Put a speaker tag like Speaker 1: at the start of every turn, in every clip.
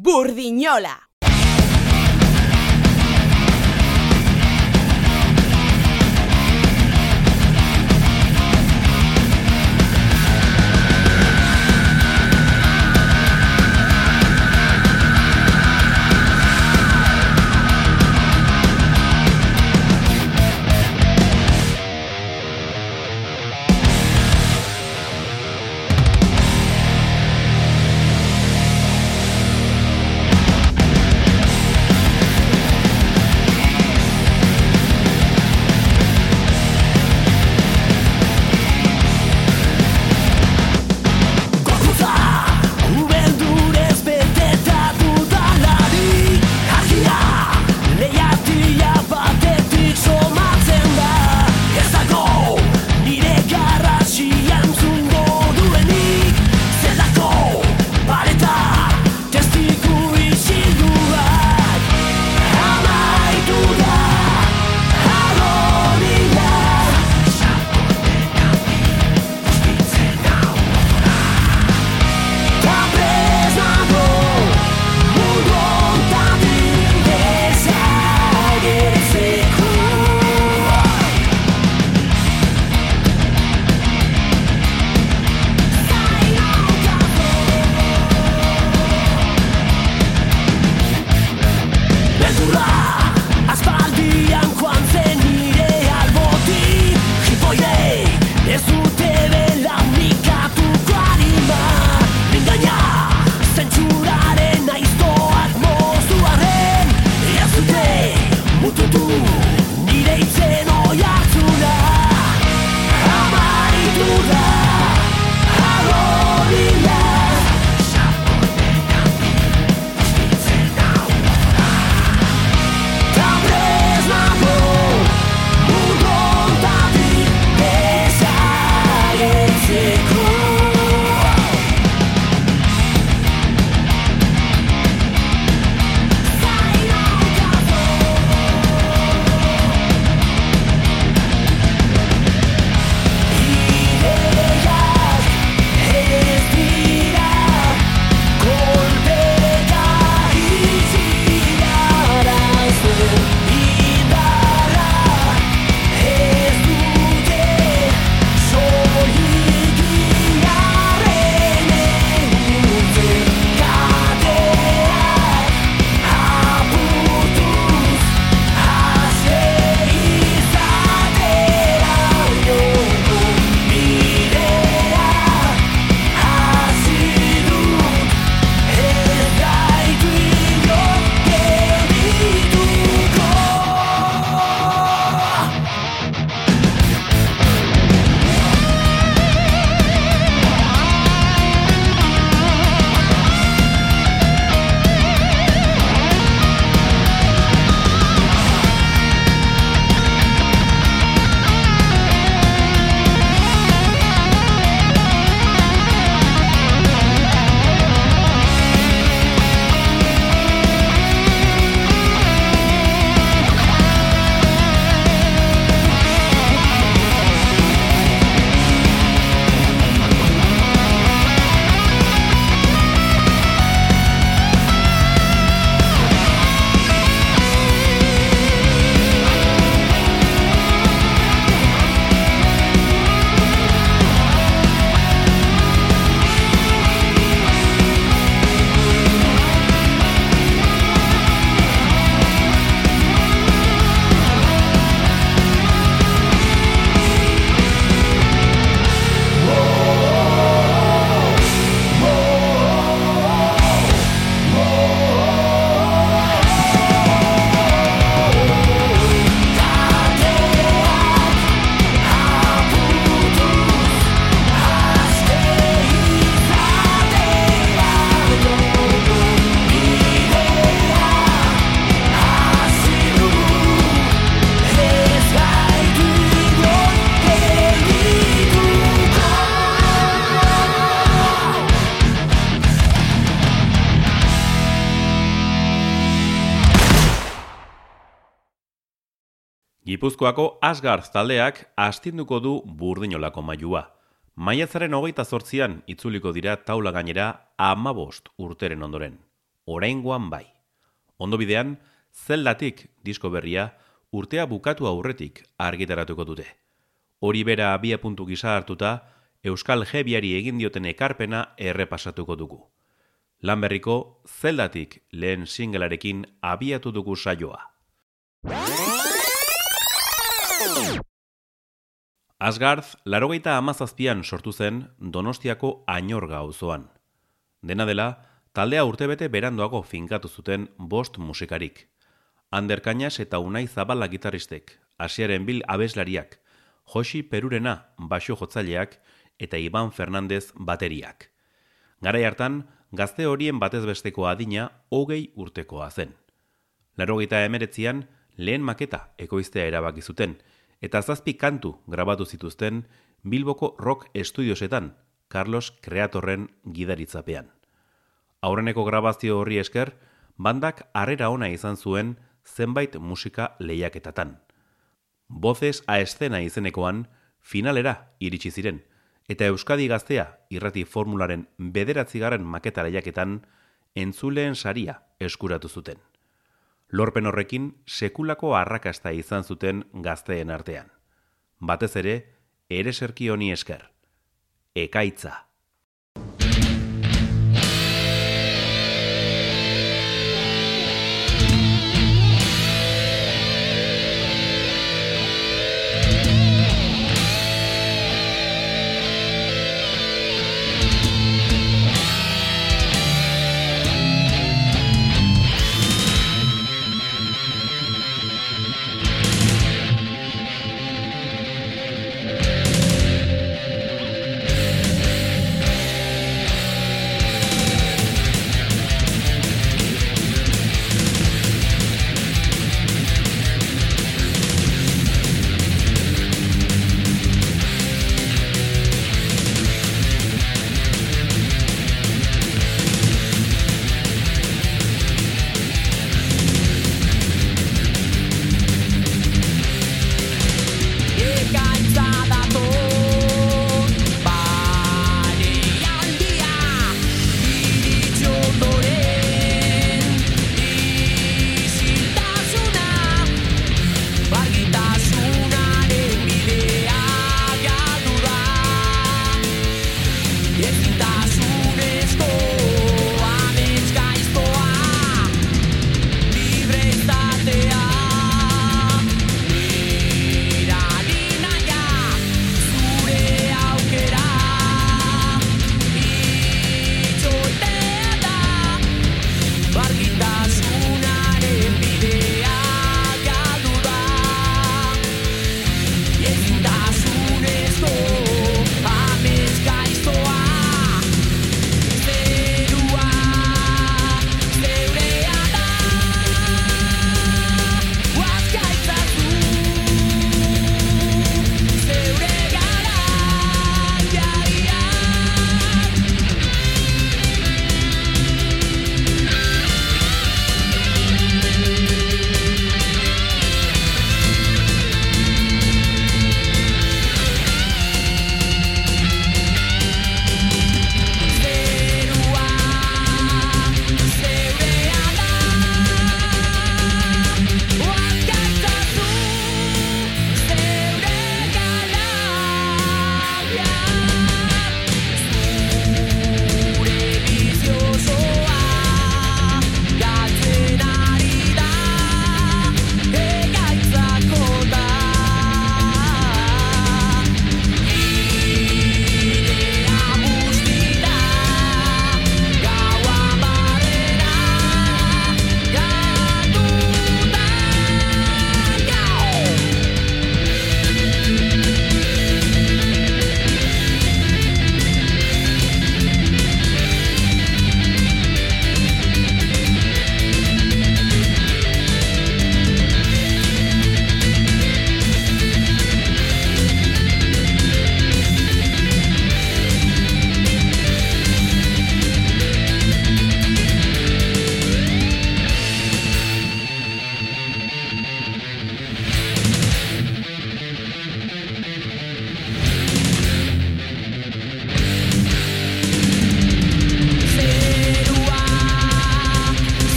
Speaker 1: Burdiñola.
Speaker 2: Gipuzkoako Asgarz taldeak astinduko du burdinolako mailua. Maiatzaren hogeita zortzian itzuliko dira taula gainera amabost urteren ondoren. oraingoan bai. Ondo bidean, zeldatik disko berria urtea bukatu aurretik argitaratuko dute. Hori bera abia puntu gisa hartuta, Euskal Jebiari egin dioten ekarpena errepasatuko dugu. Lanberriko zeldatik lehen singelarekin abiatu dugu saioa. Asgarth, larogeita amazazpian sortu zen Donostiako ainorga auzoan. Dena dela, taldea urtebete berandoago finkatu zuten bost musikarik. Ander Kainas eta Unai Zabala gitarristek, Asiaren Bil abeslariak, Josi Perurena baso jotzaileak eta Iban Fernandez bateriak. Garai hartan, gazte horien batez besteko adina hogei urtekoa zen. Larogeita emeretzian, lehen maketa ekoiztea erabaki zuten, eta zazpi kantu grabatu zituzten Bilboko Rock Estudiosetan, Carlos Kreatorren gidaritzapean. Aurreneko grabazio horri esker, bandak harrera ona izan zuen zenbait musika lehiaketatan. Bozes a escena izenekoan, finalera iritsi ziren, eta Euskadi gaztea irrati formularen bederatzigarren maketa lehiaketan entzuleen saria eskuratu zuten. Lorpen horrekin sekulako arrakasta izan zuten gazteen artean. Batez ere, ere serki honi esker. Ekaitza.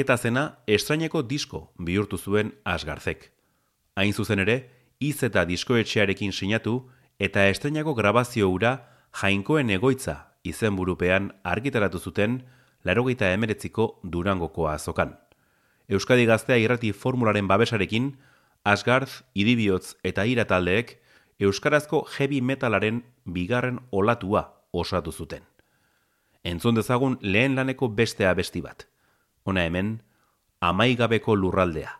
Speaker 2: Maketa zena estraineko disko bihurtu zuen asgarzek. Hain zuzen ere, iz eta diskoetxearekin sinatu eta estrainako grabazio ura jainkoen egoitza izenburupean argitaratu zuten larogeita emeretziko durangokoa azokan. Euskadi Gaztea irrati formularen babesarekin, Asgarz, Idibiotz eta Ira taldeek Euskarazko heavy metalaren bigarren olatua osatu zuten. Entzun dezagun lehen laneko beste abesti bat. Hona hemen, amaigabeko lurraldea.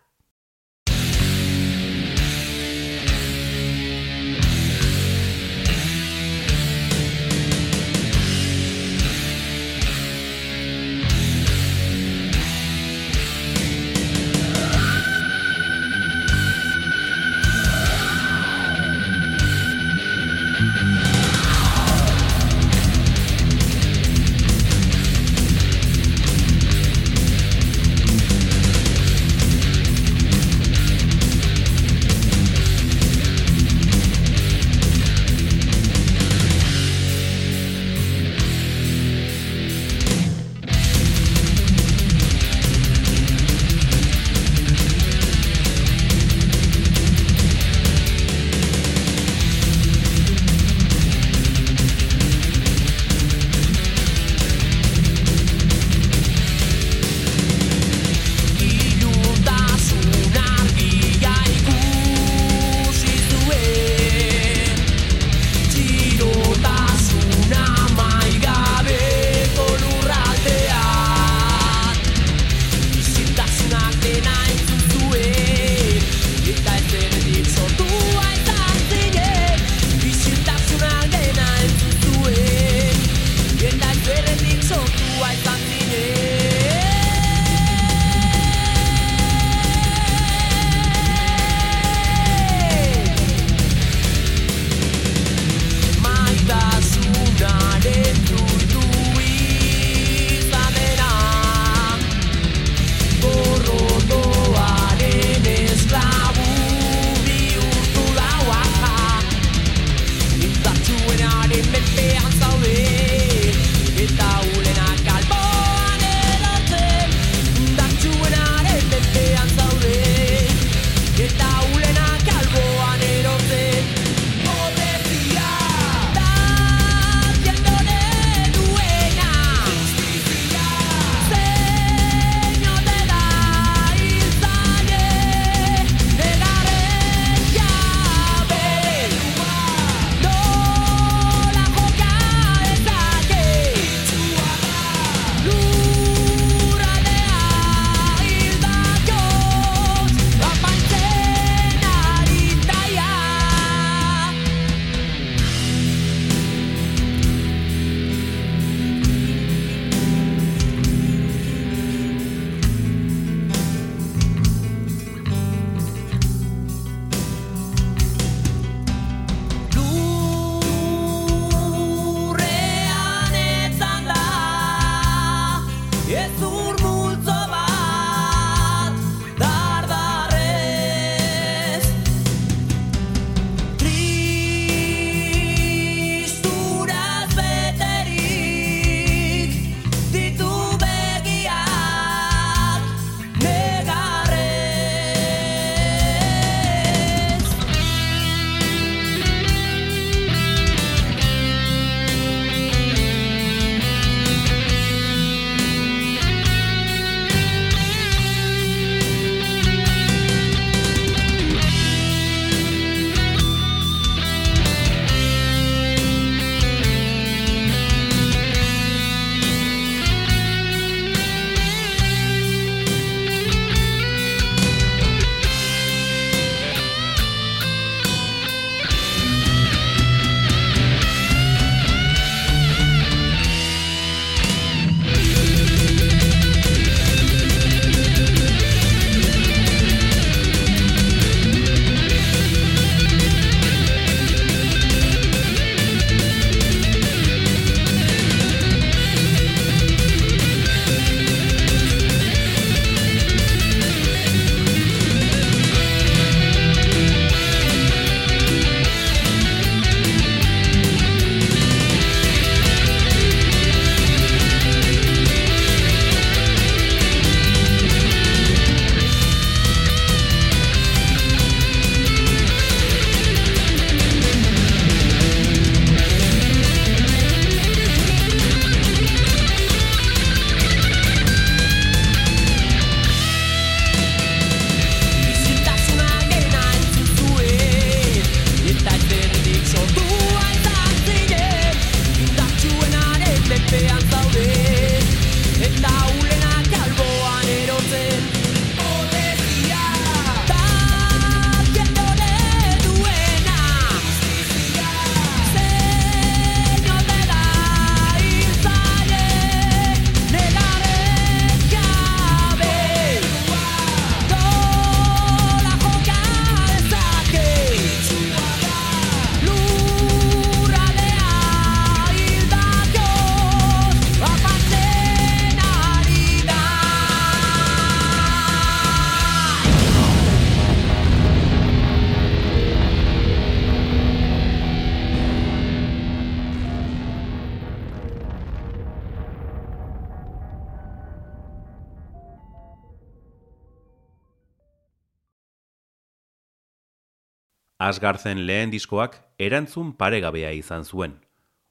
Speaker 1: Asgarzen lehen diskoak erantzun paregabea izan zuen.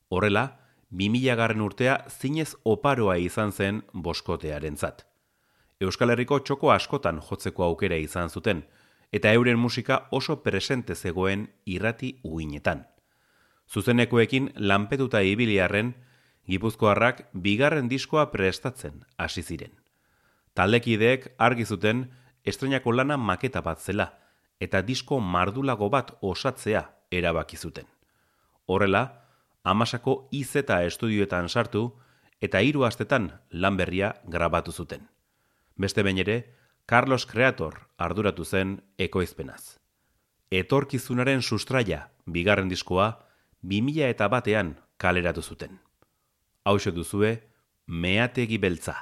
Speaker 1: Horrela, 2000 garren urtea zinez oparoa izan zen boskotearen zat. Euskal Herriko txoko askotan jotzeko aukera izan zuten, eta euren musika oso presente zegoen irrati uinetan. Zuzenekoekin lanpetuta ibiliarren, Gipuzkoarrak bigarren diskoa prestatzen hasi ziren. Taldekideek argi zuten estrenako lana maketa bat zela eta disko mardulago bat osatzea erabaki zuten. Horrela, amasako izeta estudioetan sartu eta hiru astetan lan berria grabatu zuten. Beste behin ere, Carlos Creator arduratu zen ekoizpenaz. Etorkizunaren sustraia bigarren diskoa 2000 eta batean kaleratu zuten hause duzue, meategi beltza.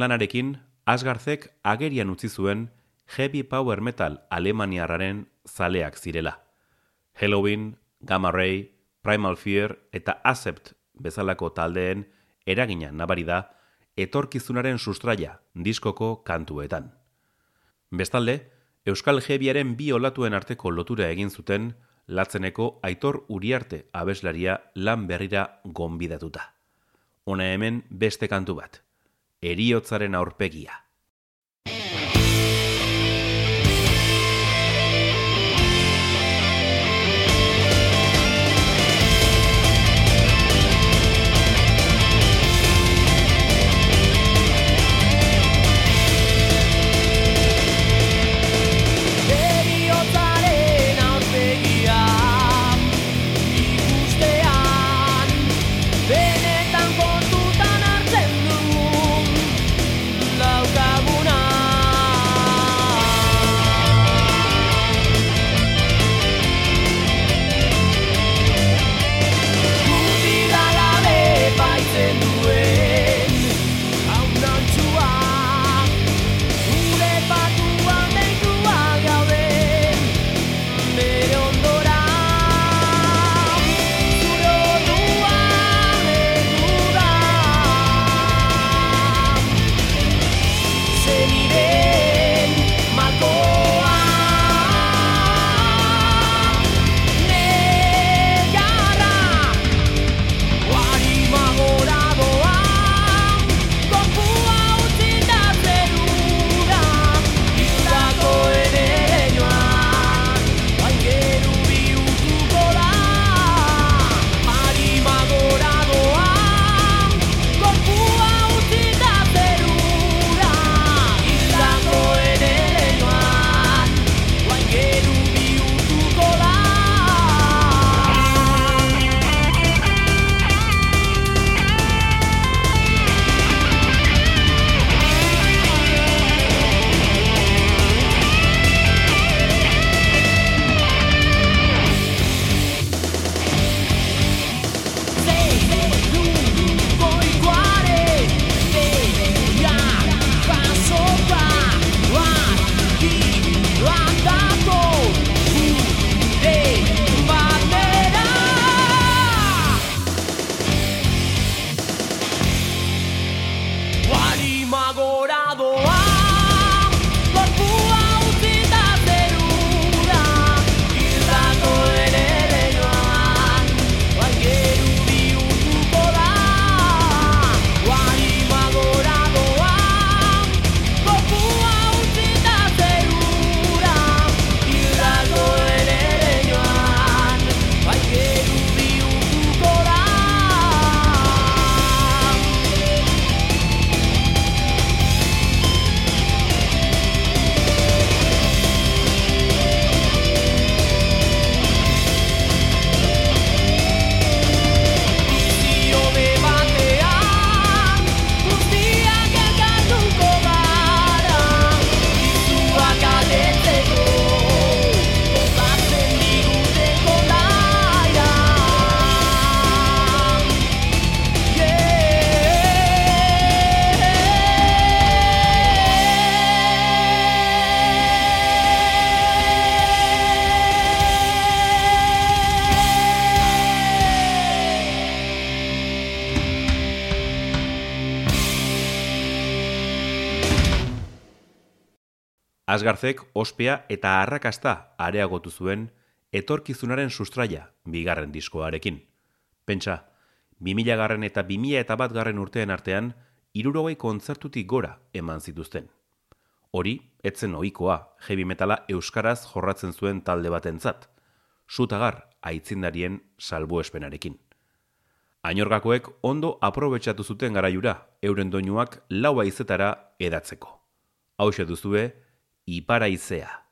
Speaker 1: Lanarekin, Asgarzek agerian utzi zuen heavy power metal alemaniarraren zaleak zirela. Halloween, Gamma Ray, Primal Fear eta Acept bezalako taldeen eragina nabari da etorkizunaren sustraia diskoko kantuetan. Bestalde, Euskal Jebiaren bi olatuen arteko lotura egin zuten latzeneko aitor uriarte abeslaria lan berrira gonbidatuta. Hona hemen beste kantu bat, eriotzaren aurpegia. Asgarzek ospea eta arrakasta areagotu zuen etorkizunaren sustraia bigarren diskoarekin. Pentsa, 2000 garren eta 2000 eta bat garren urtean artean, irurogei kontzertutik gora eman zituzten. Hori, etzen ohikoa heavy metala euskaraz jorratzen zuen talde batentzat, sutagar aitzindarien salbuespenarekin. Ainorgakoek ondo aprobetsatu zuten garaiura euren doinuak laua izetara edatzeko. Hau duzue, iparaizea.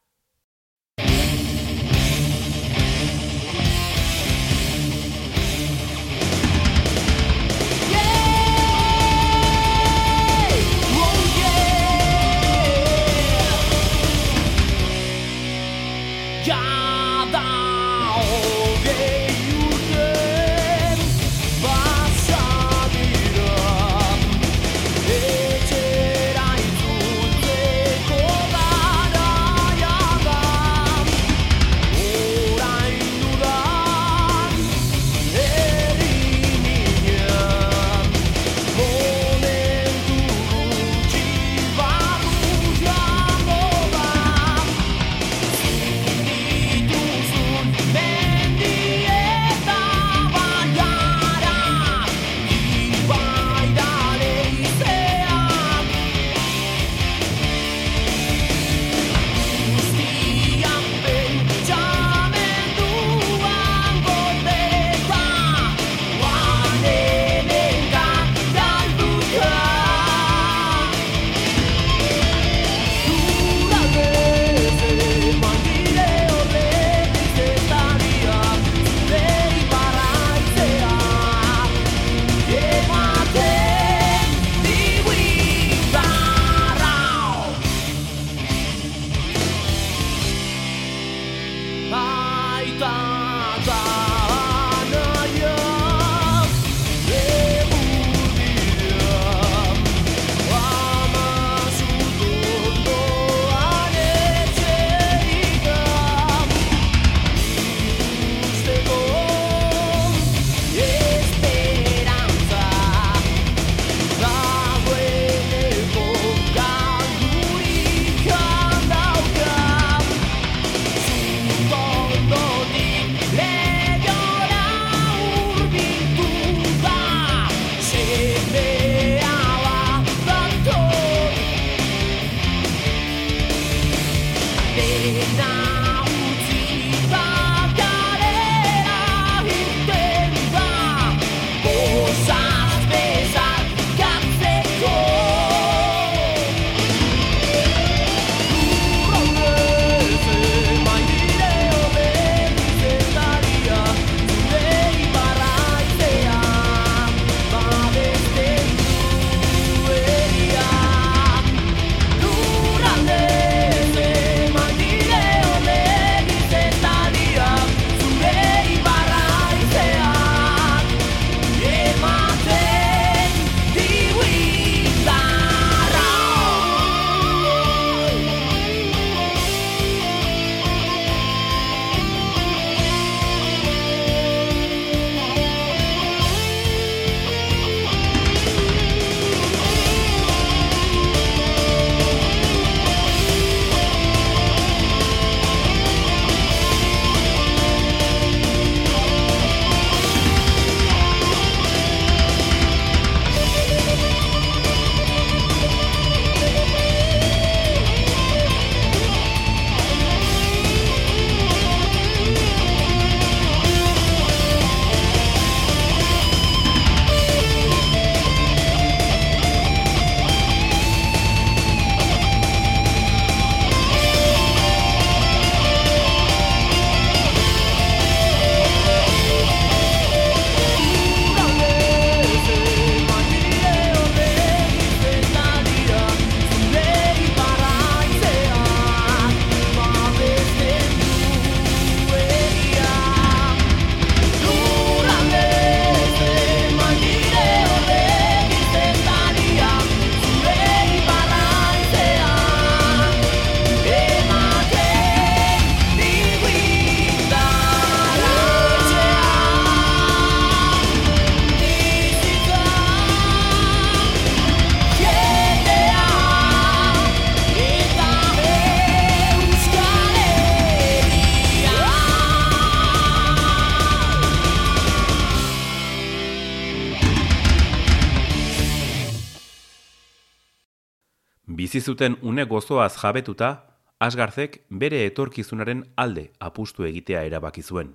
Speaker 1: Zuten une gozoaz jabetuta, Asgarzek bere etorkizunaren alde apustu egitea erabaki zuen.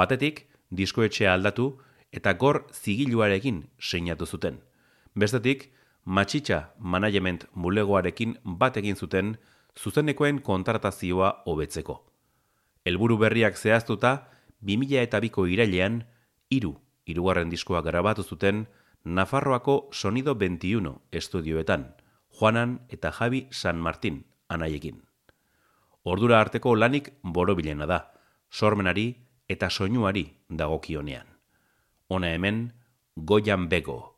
Speaker 1: Batetik, diskoetxea aldatu eta gor zigiluarekin seinatu zuten. Bestetik, matxitxa management bulegoarekin bat egin zuten zuzenekoen kontratazioa hobetzeko. Helburu berriak zehaztuta, 2000 eta biko irailean, iru, irugarren diskoa grabatu zuten, Nafarroako Sonido 21 estudioetan, Juanan eta Javi San Martin anaiekin. Ordura arteko lanik borobilena da, sormenari eta soinuari dagokionean. Hona hemen, Goian Bego.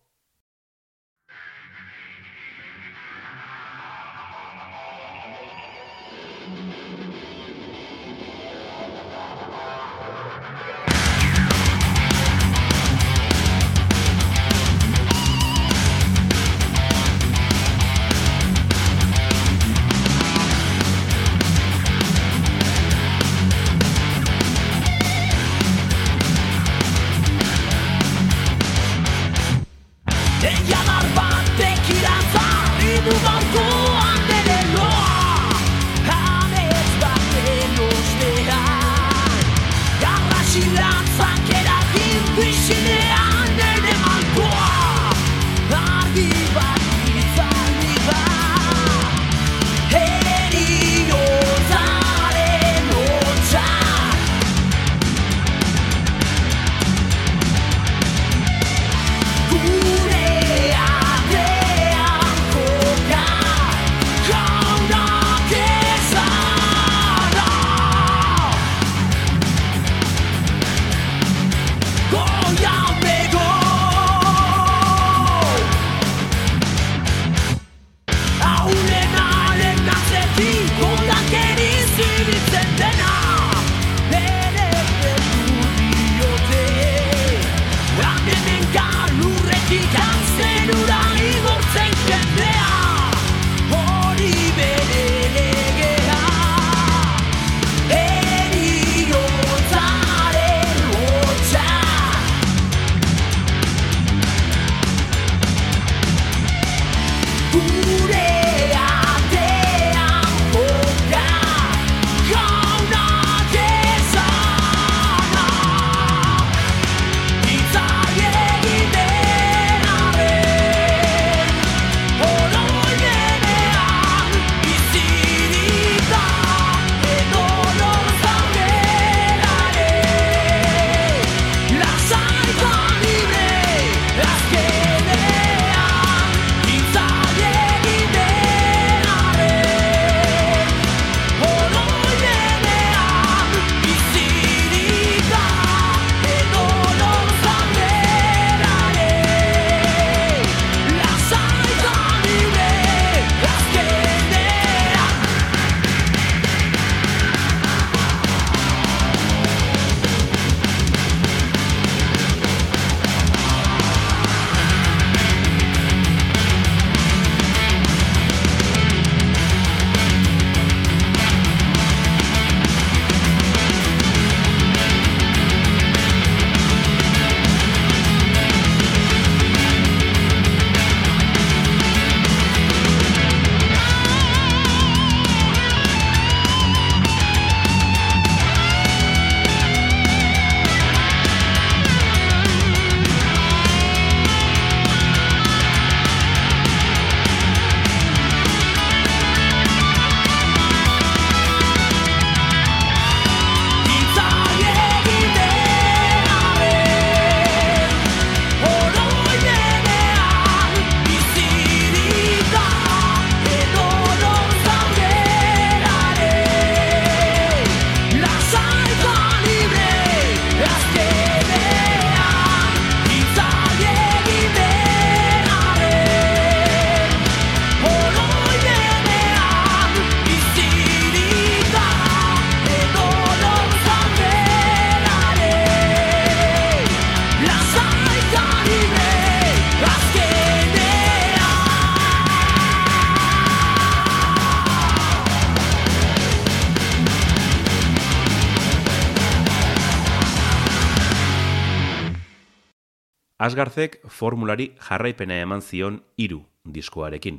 Speaker 1: Asgarzek formulari jarraipena eman zion hiru diskoarekin.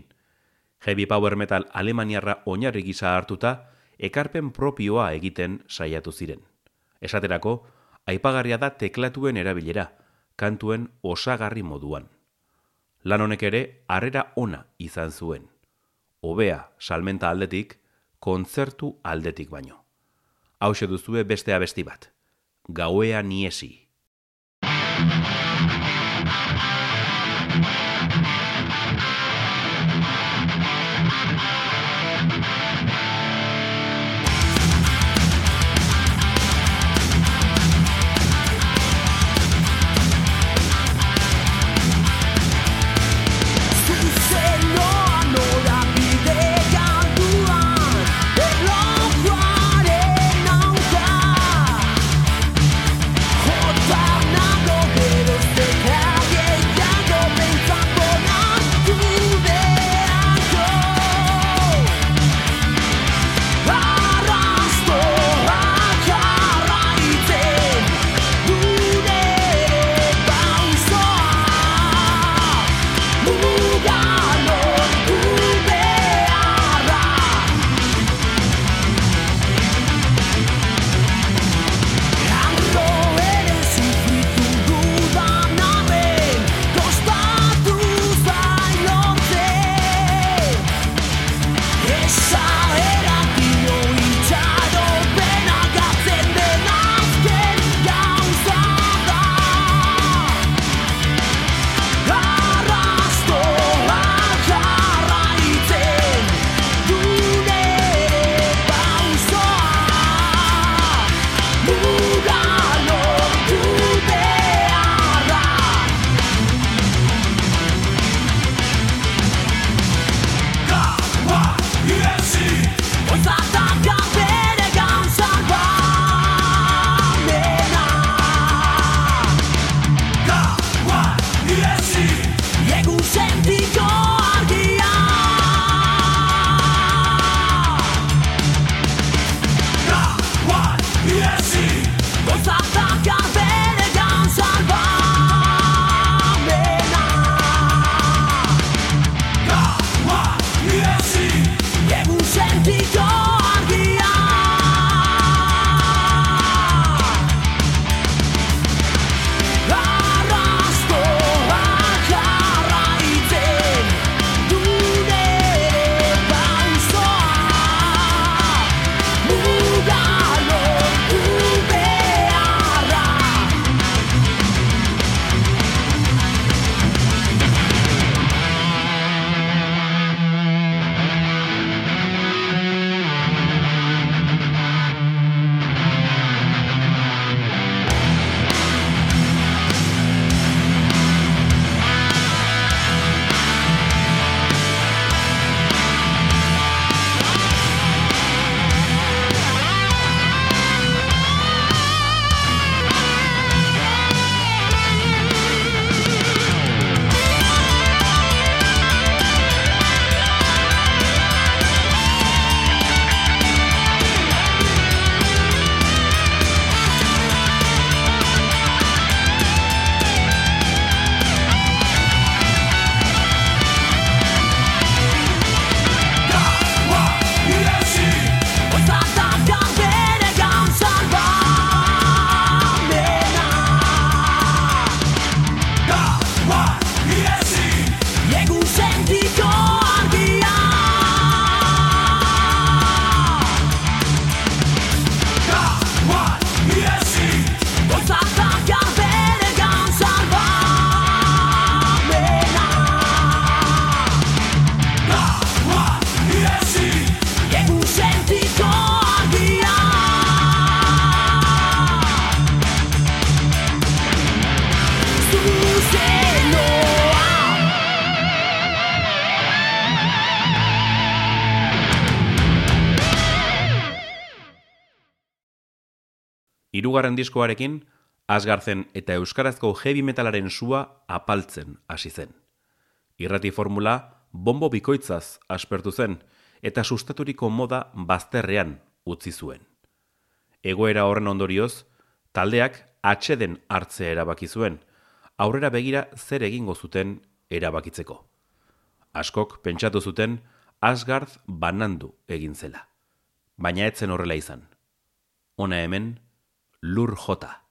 Speaker 1: Heavy power metal alemaniarra oinarri gisa hartuta, ekarpen propioa egiten saiatu ziren. Esaterako, aipagarria da teklatuen erabilera, kantuen osagarri moduan. Lan honek ere, harrera ona izan zuen. Hobea salmenta aldetik, kontzertu aldetik baino. Hau duzue beste abesti bat. Gauea niesi. Irugarren diskoarekin, Asgarzen eta Euskarazko heavy metalaren sua apaltzen hasi zen. Irrati formula, bombo bikoitzaz aspertu zen, eta sustaturiko moda bazterrean utzi zuen. Egoera horren ondorioz, taldeak atxeden hartzea erabaki zuen, aurrera begira zer egingo zuten erabakitzeko. Askok pentsatu zuten, Asgard banandu egin zela. Baina etzen horrela izan. Hona hemen, Lur J.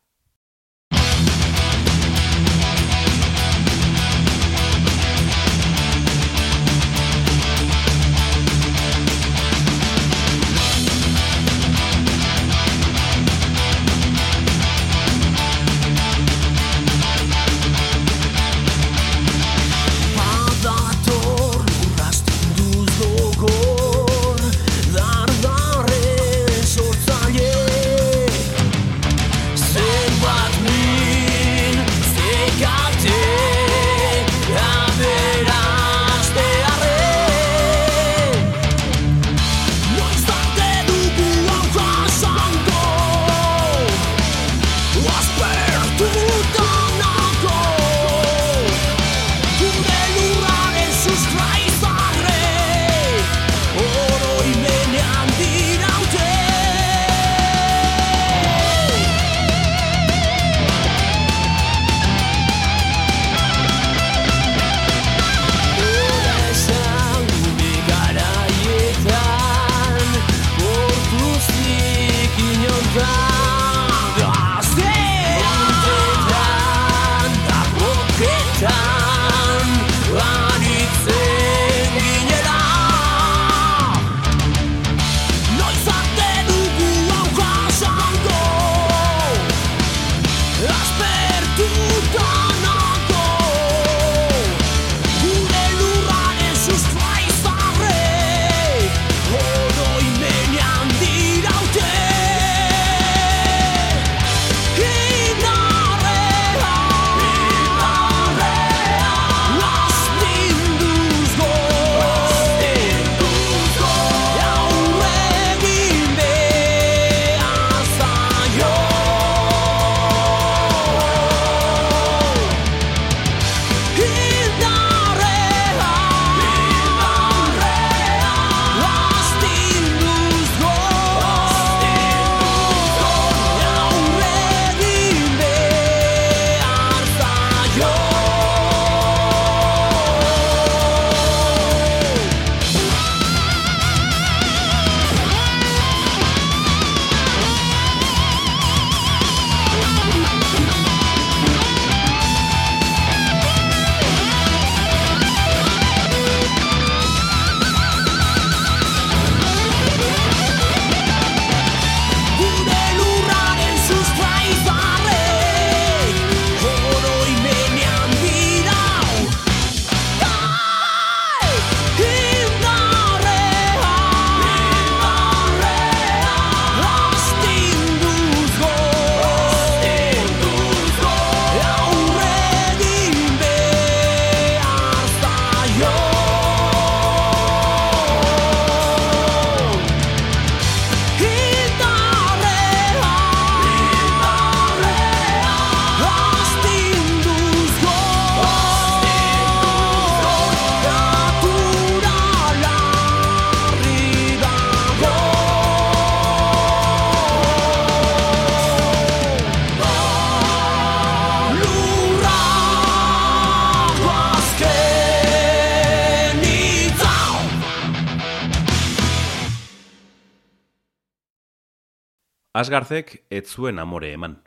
Speaker 1: Asgarzek ez zuen amore eman.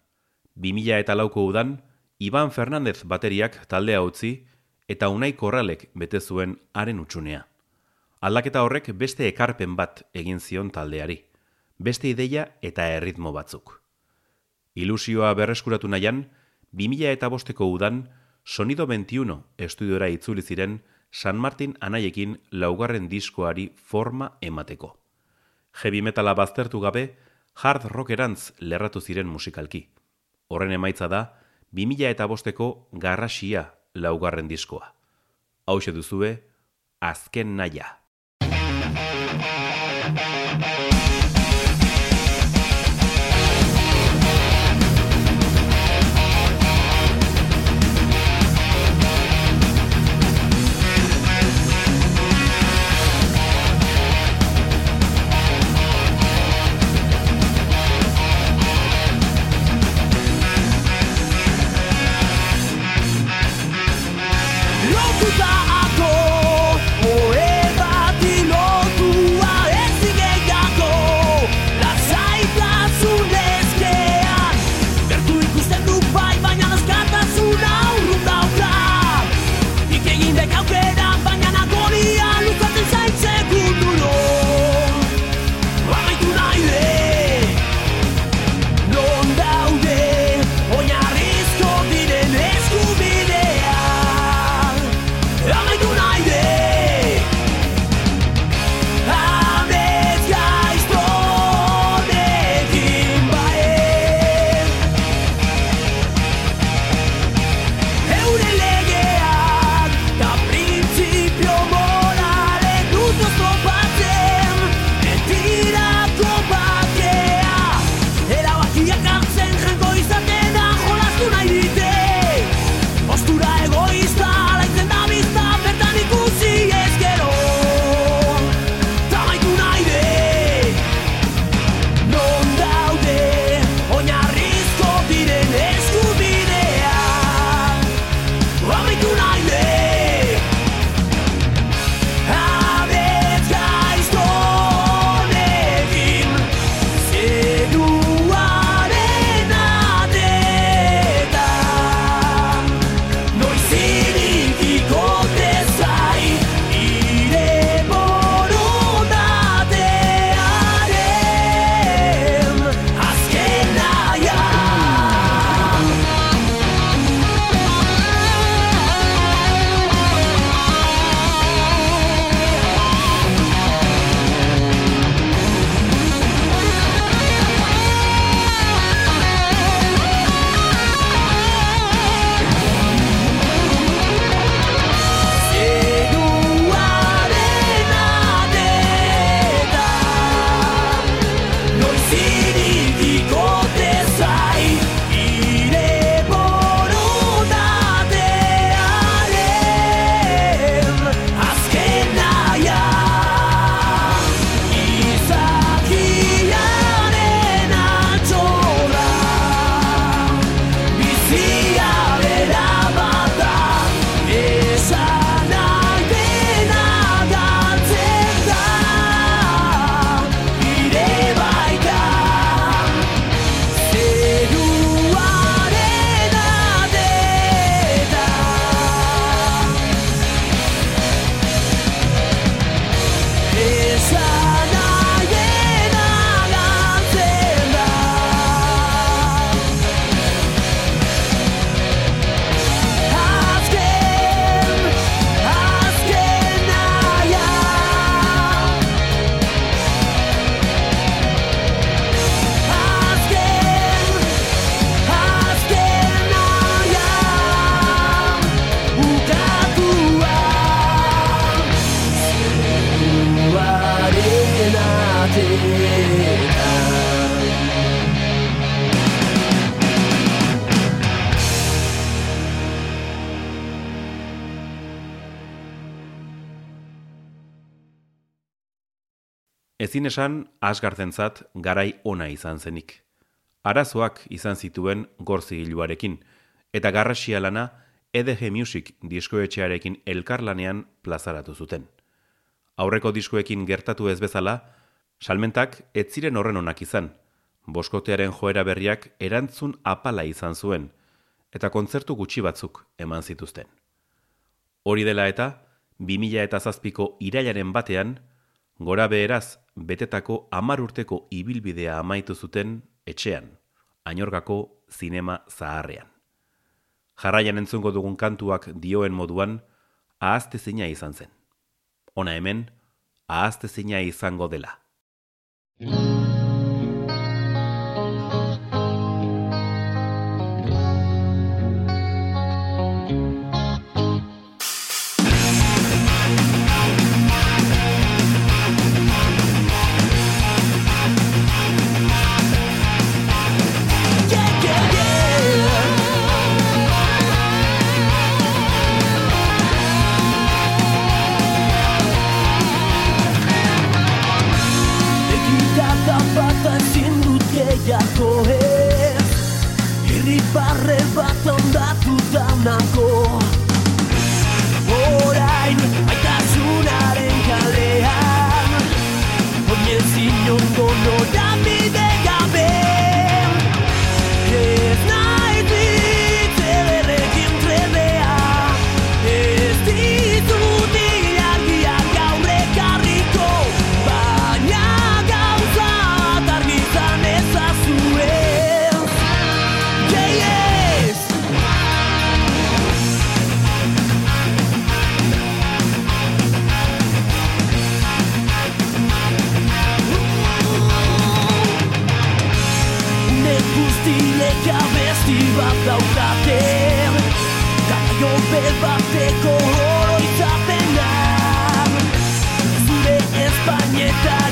Speaker 1: 2000 eta lauko udan, Iban Fernandez bateriak taldea utzi eta unai korralek bete zuen haren utxunea. Aldaketa horrek beste ekarpen bat egin zion taldeari, beste ideia eta erritmo batzuk. Ilusioa berreskuratu nahian, 2000 eta bosteko udan, Sonido 21 estudiora itzuli ziren San Martin anaiekin laugarren diskoari forma emateko. Heavy metala baztertu gabe, hard rockerantz lerratu ziren musikalki. Horren emaitza da, 2000 eta bosteko garrasia laugarren diskoa. Hau duzue, azken naia.
Speaker 2: Esan asgartentzat garai ona izan zenik. Arazoak izan zituen gorzigiluarekin, eta garrasia lana EDG Music diskoetxearekin elkarlanean plazaratu zuten. Aurreko diskoekin gertatu ez bezala, salmentak ez ziren horren onak izan, boskotearen joera berriak erantzun apala izan zuen, eta kontzertu gutxi batzuk eman zituzten. Hori dela eta, 2000 eta zazpiko irailaren batean, gora beheraz betetako amar urteko ibilbidea amaitu zuten etxean, ainorgako zinema zaharrean. Jarraian entzungo dugun kantuak dioen moduan, ahazte zina izan zen. Ona hemen, ahazte zina izango dela.
Speaker 1: that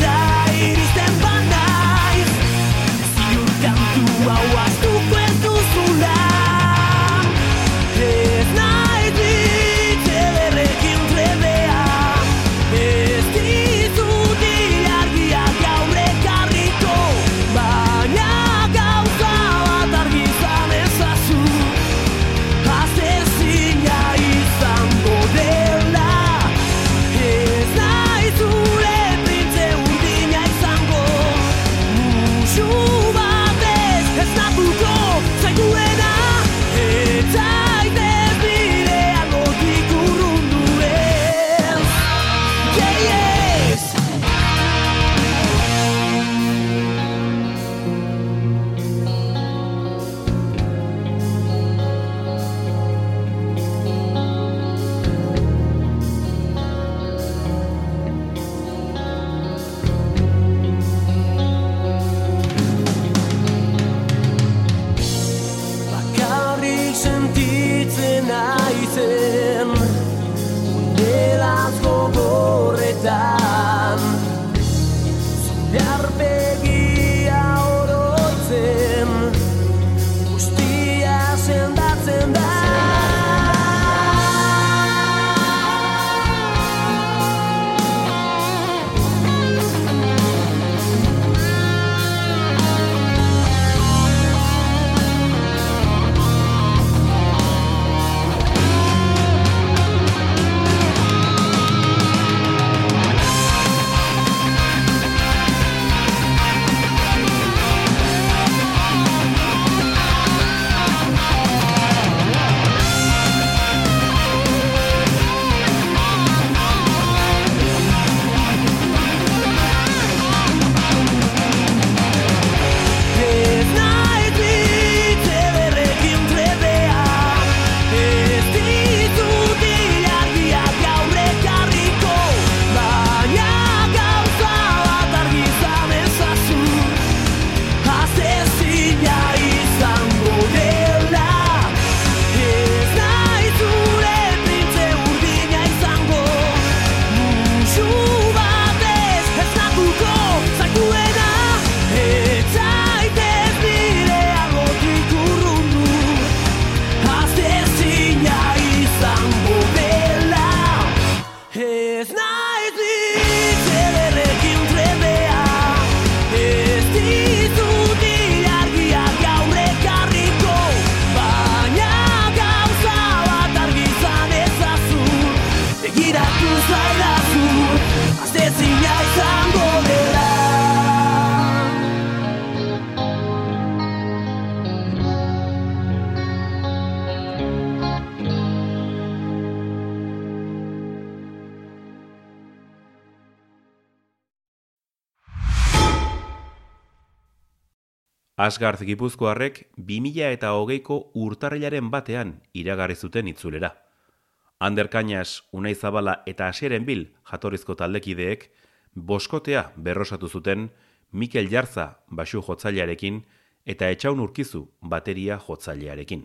Speaker 2: Asgarz Gipuzkoarrek 2000 eta hogeiko urtarrilaren batean iragarri zuten itzulera. Ander Kañas, Unai Zabala eta Aseren Bil jatorrizko taldekideek boskotea berrosatu zuten Mikel Jarza basu jotzailearekin eta Etxaun Urkizu bateria jotzailearekin.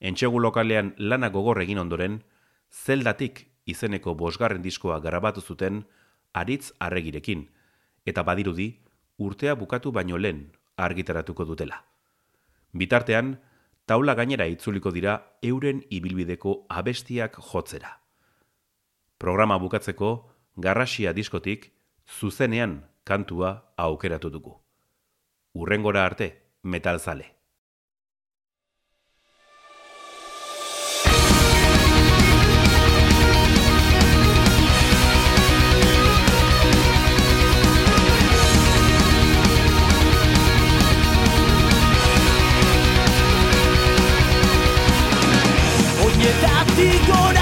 Speaker 2: Entxegu lokalean lana gogor egin ondoren, zeldatik izeneko bosgarren diskoa grabatu zuten aritz arregirekin, eta badirudi urtea bukatu baino lehen argitaratuko dutela. Bitartean, taula gainera itzuliko dira euren ibilbideko abestiak jotzera. Programa bukatzeko, garrasia diskotik, zuzenean kantua aukeratu dugu. Urrengora arte, metalzale. nie da ti gore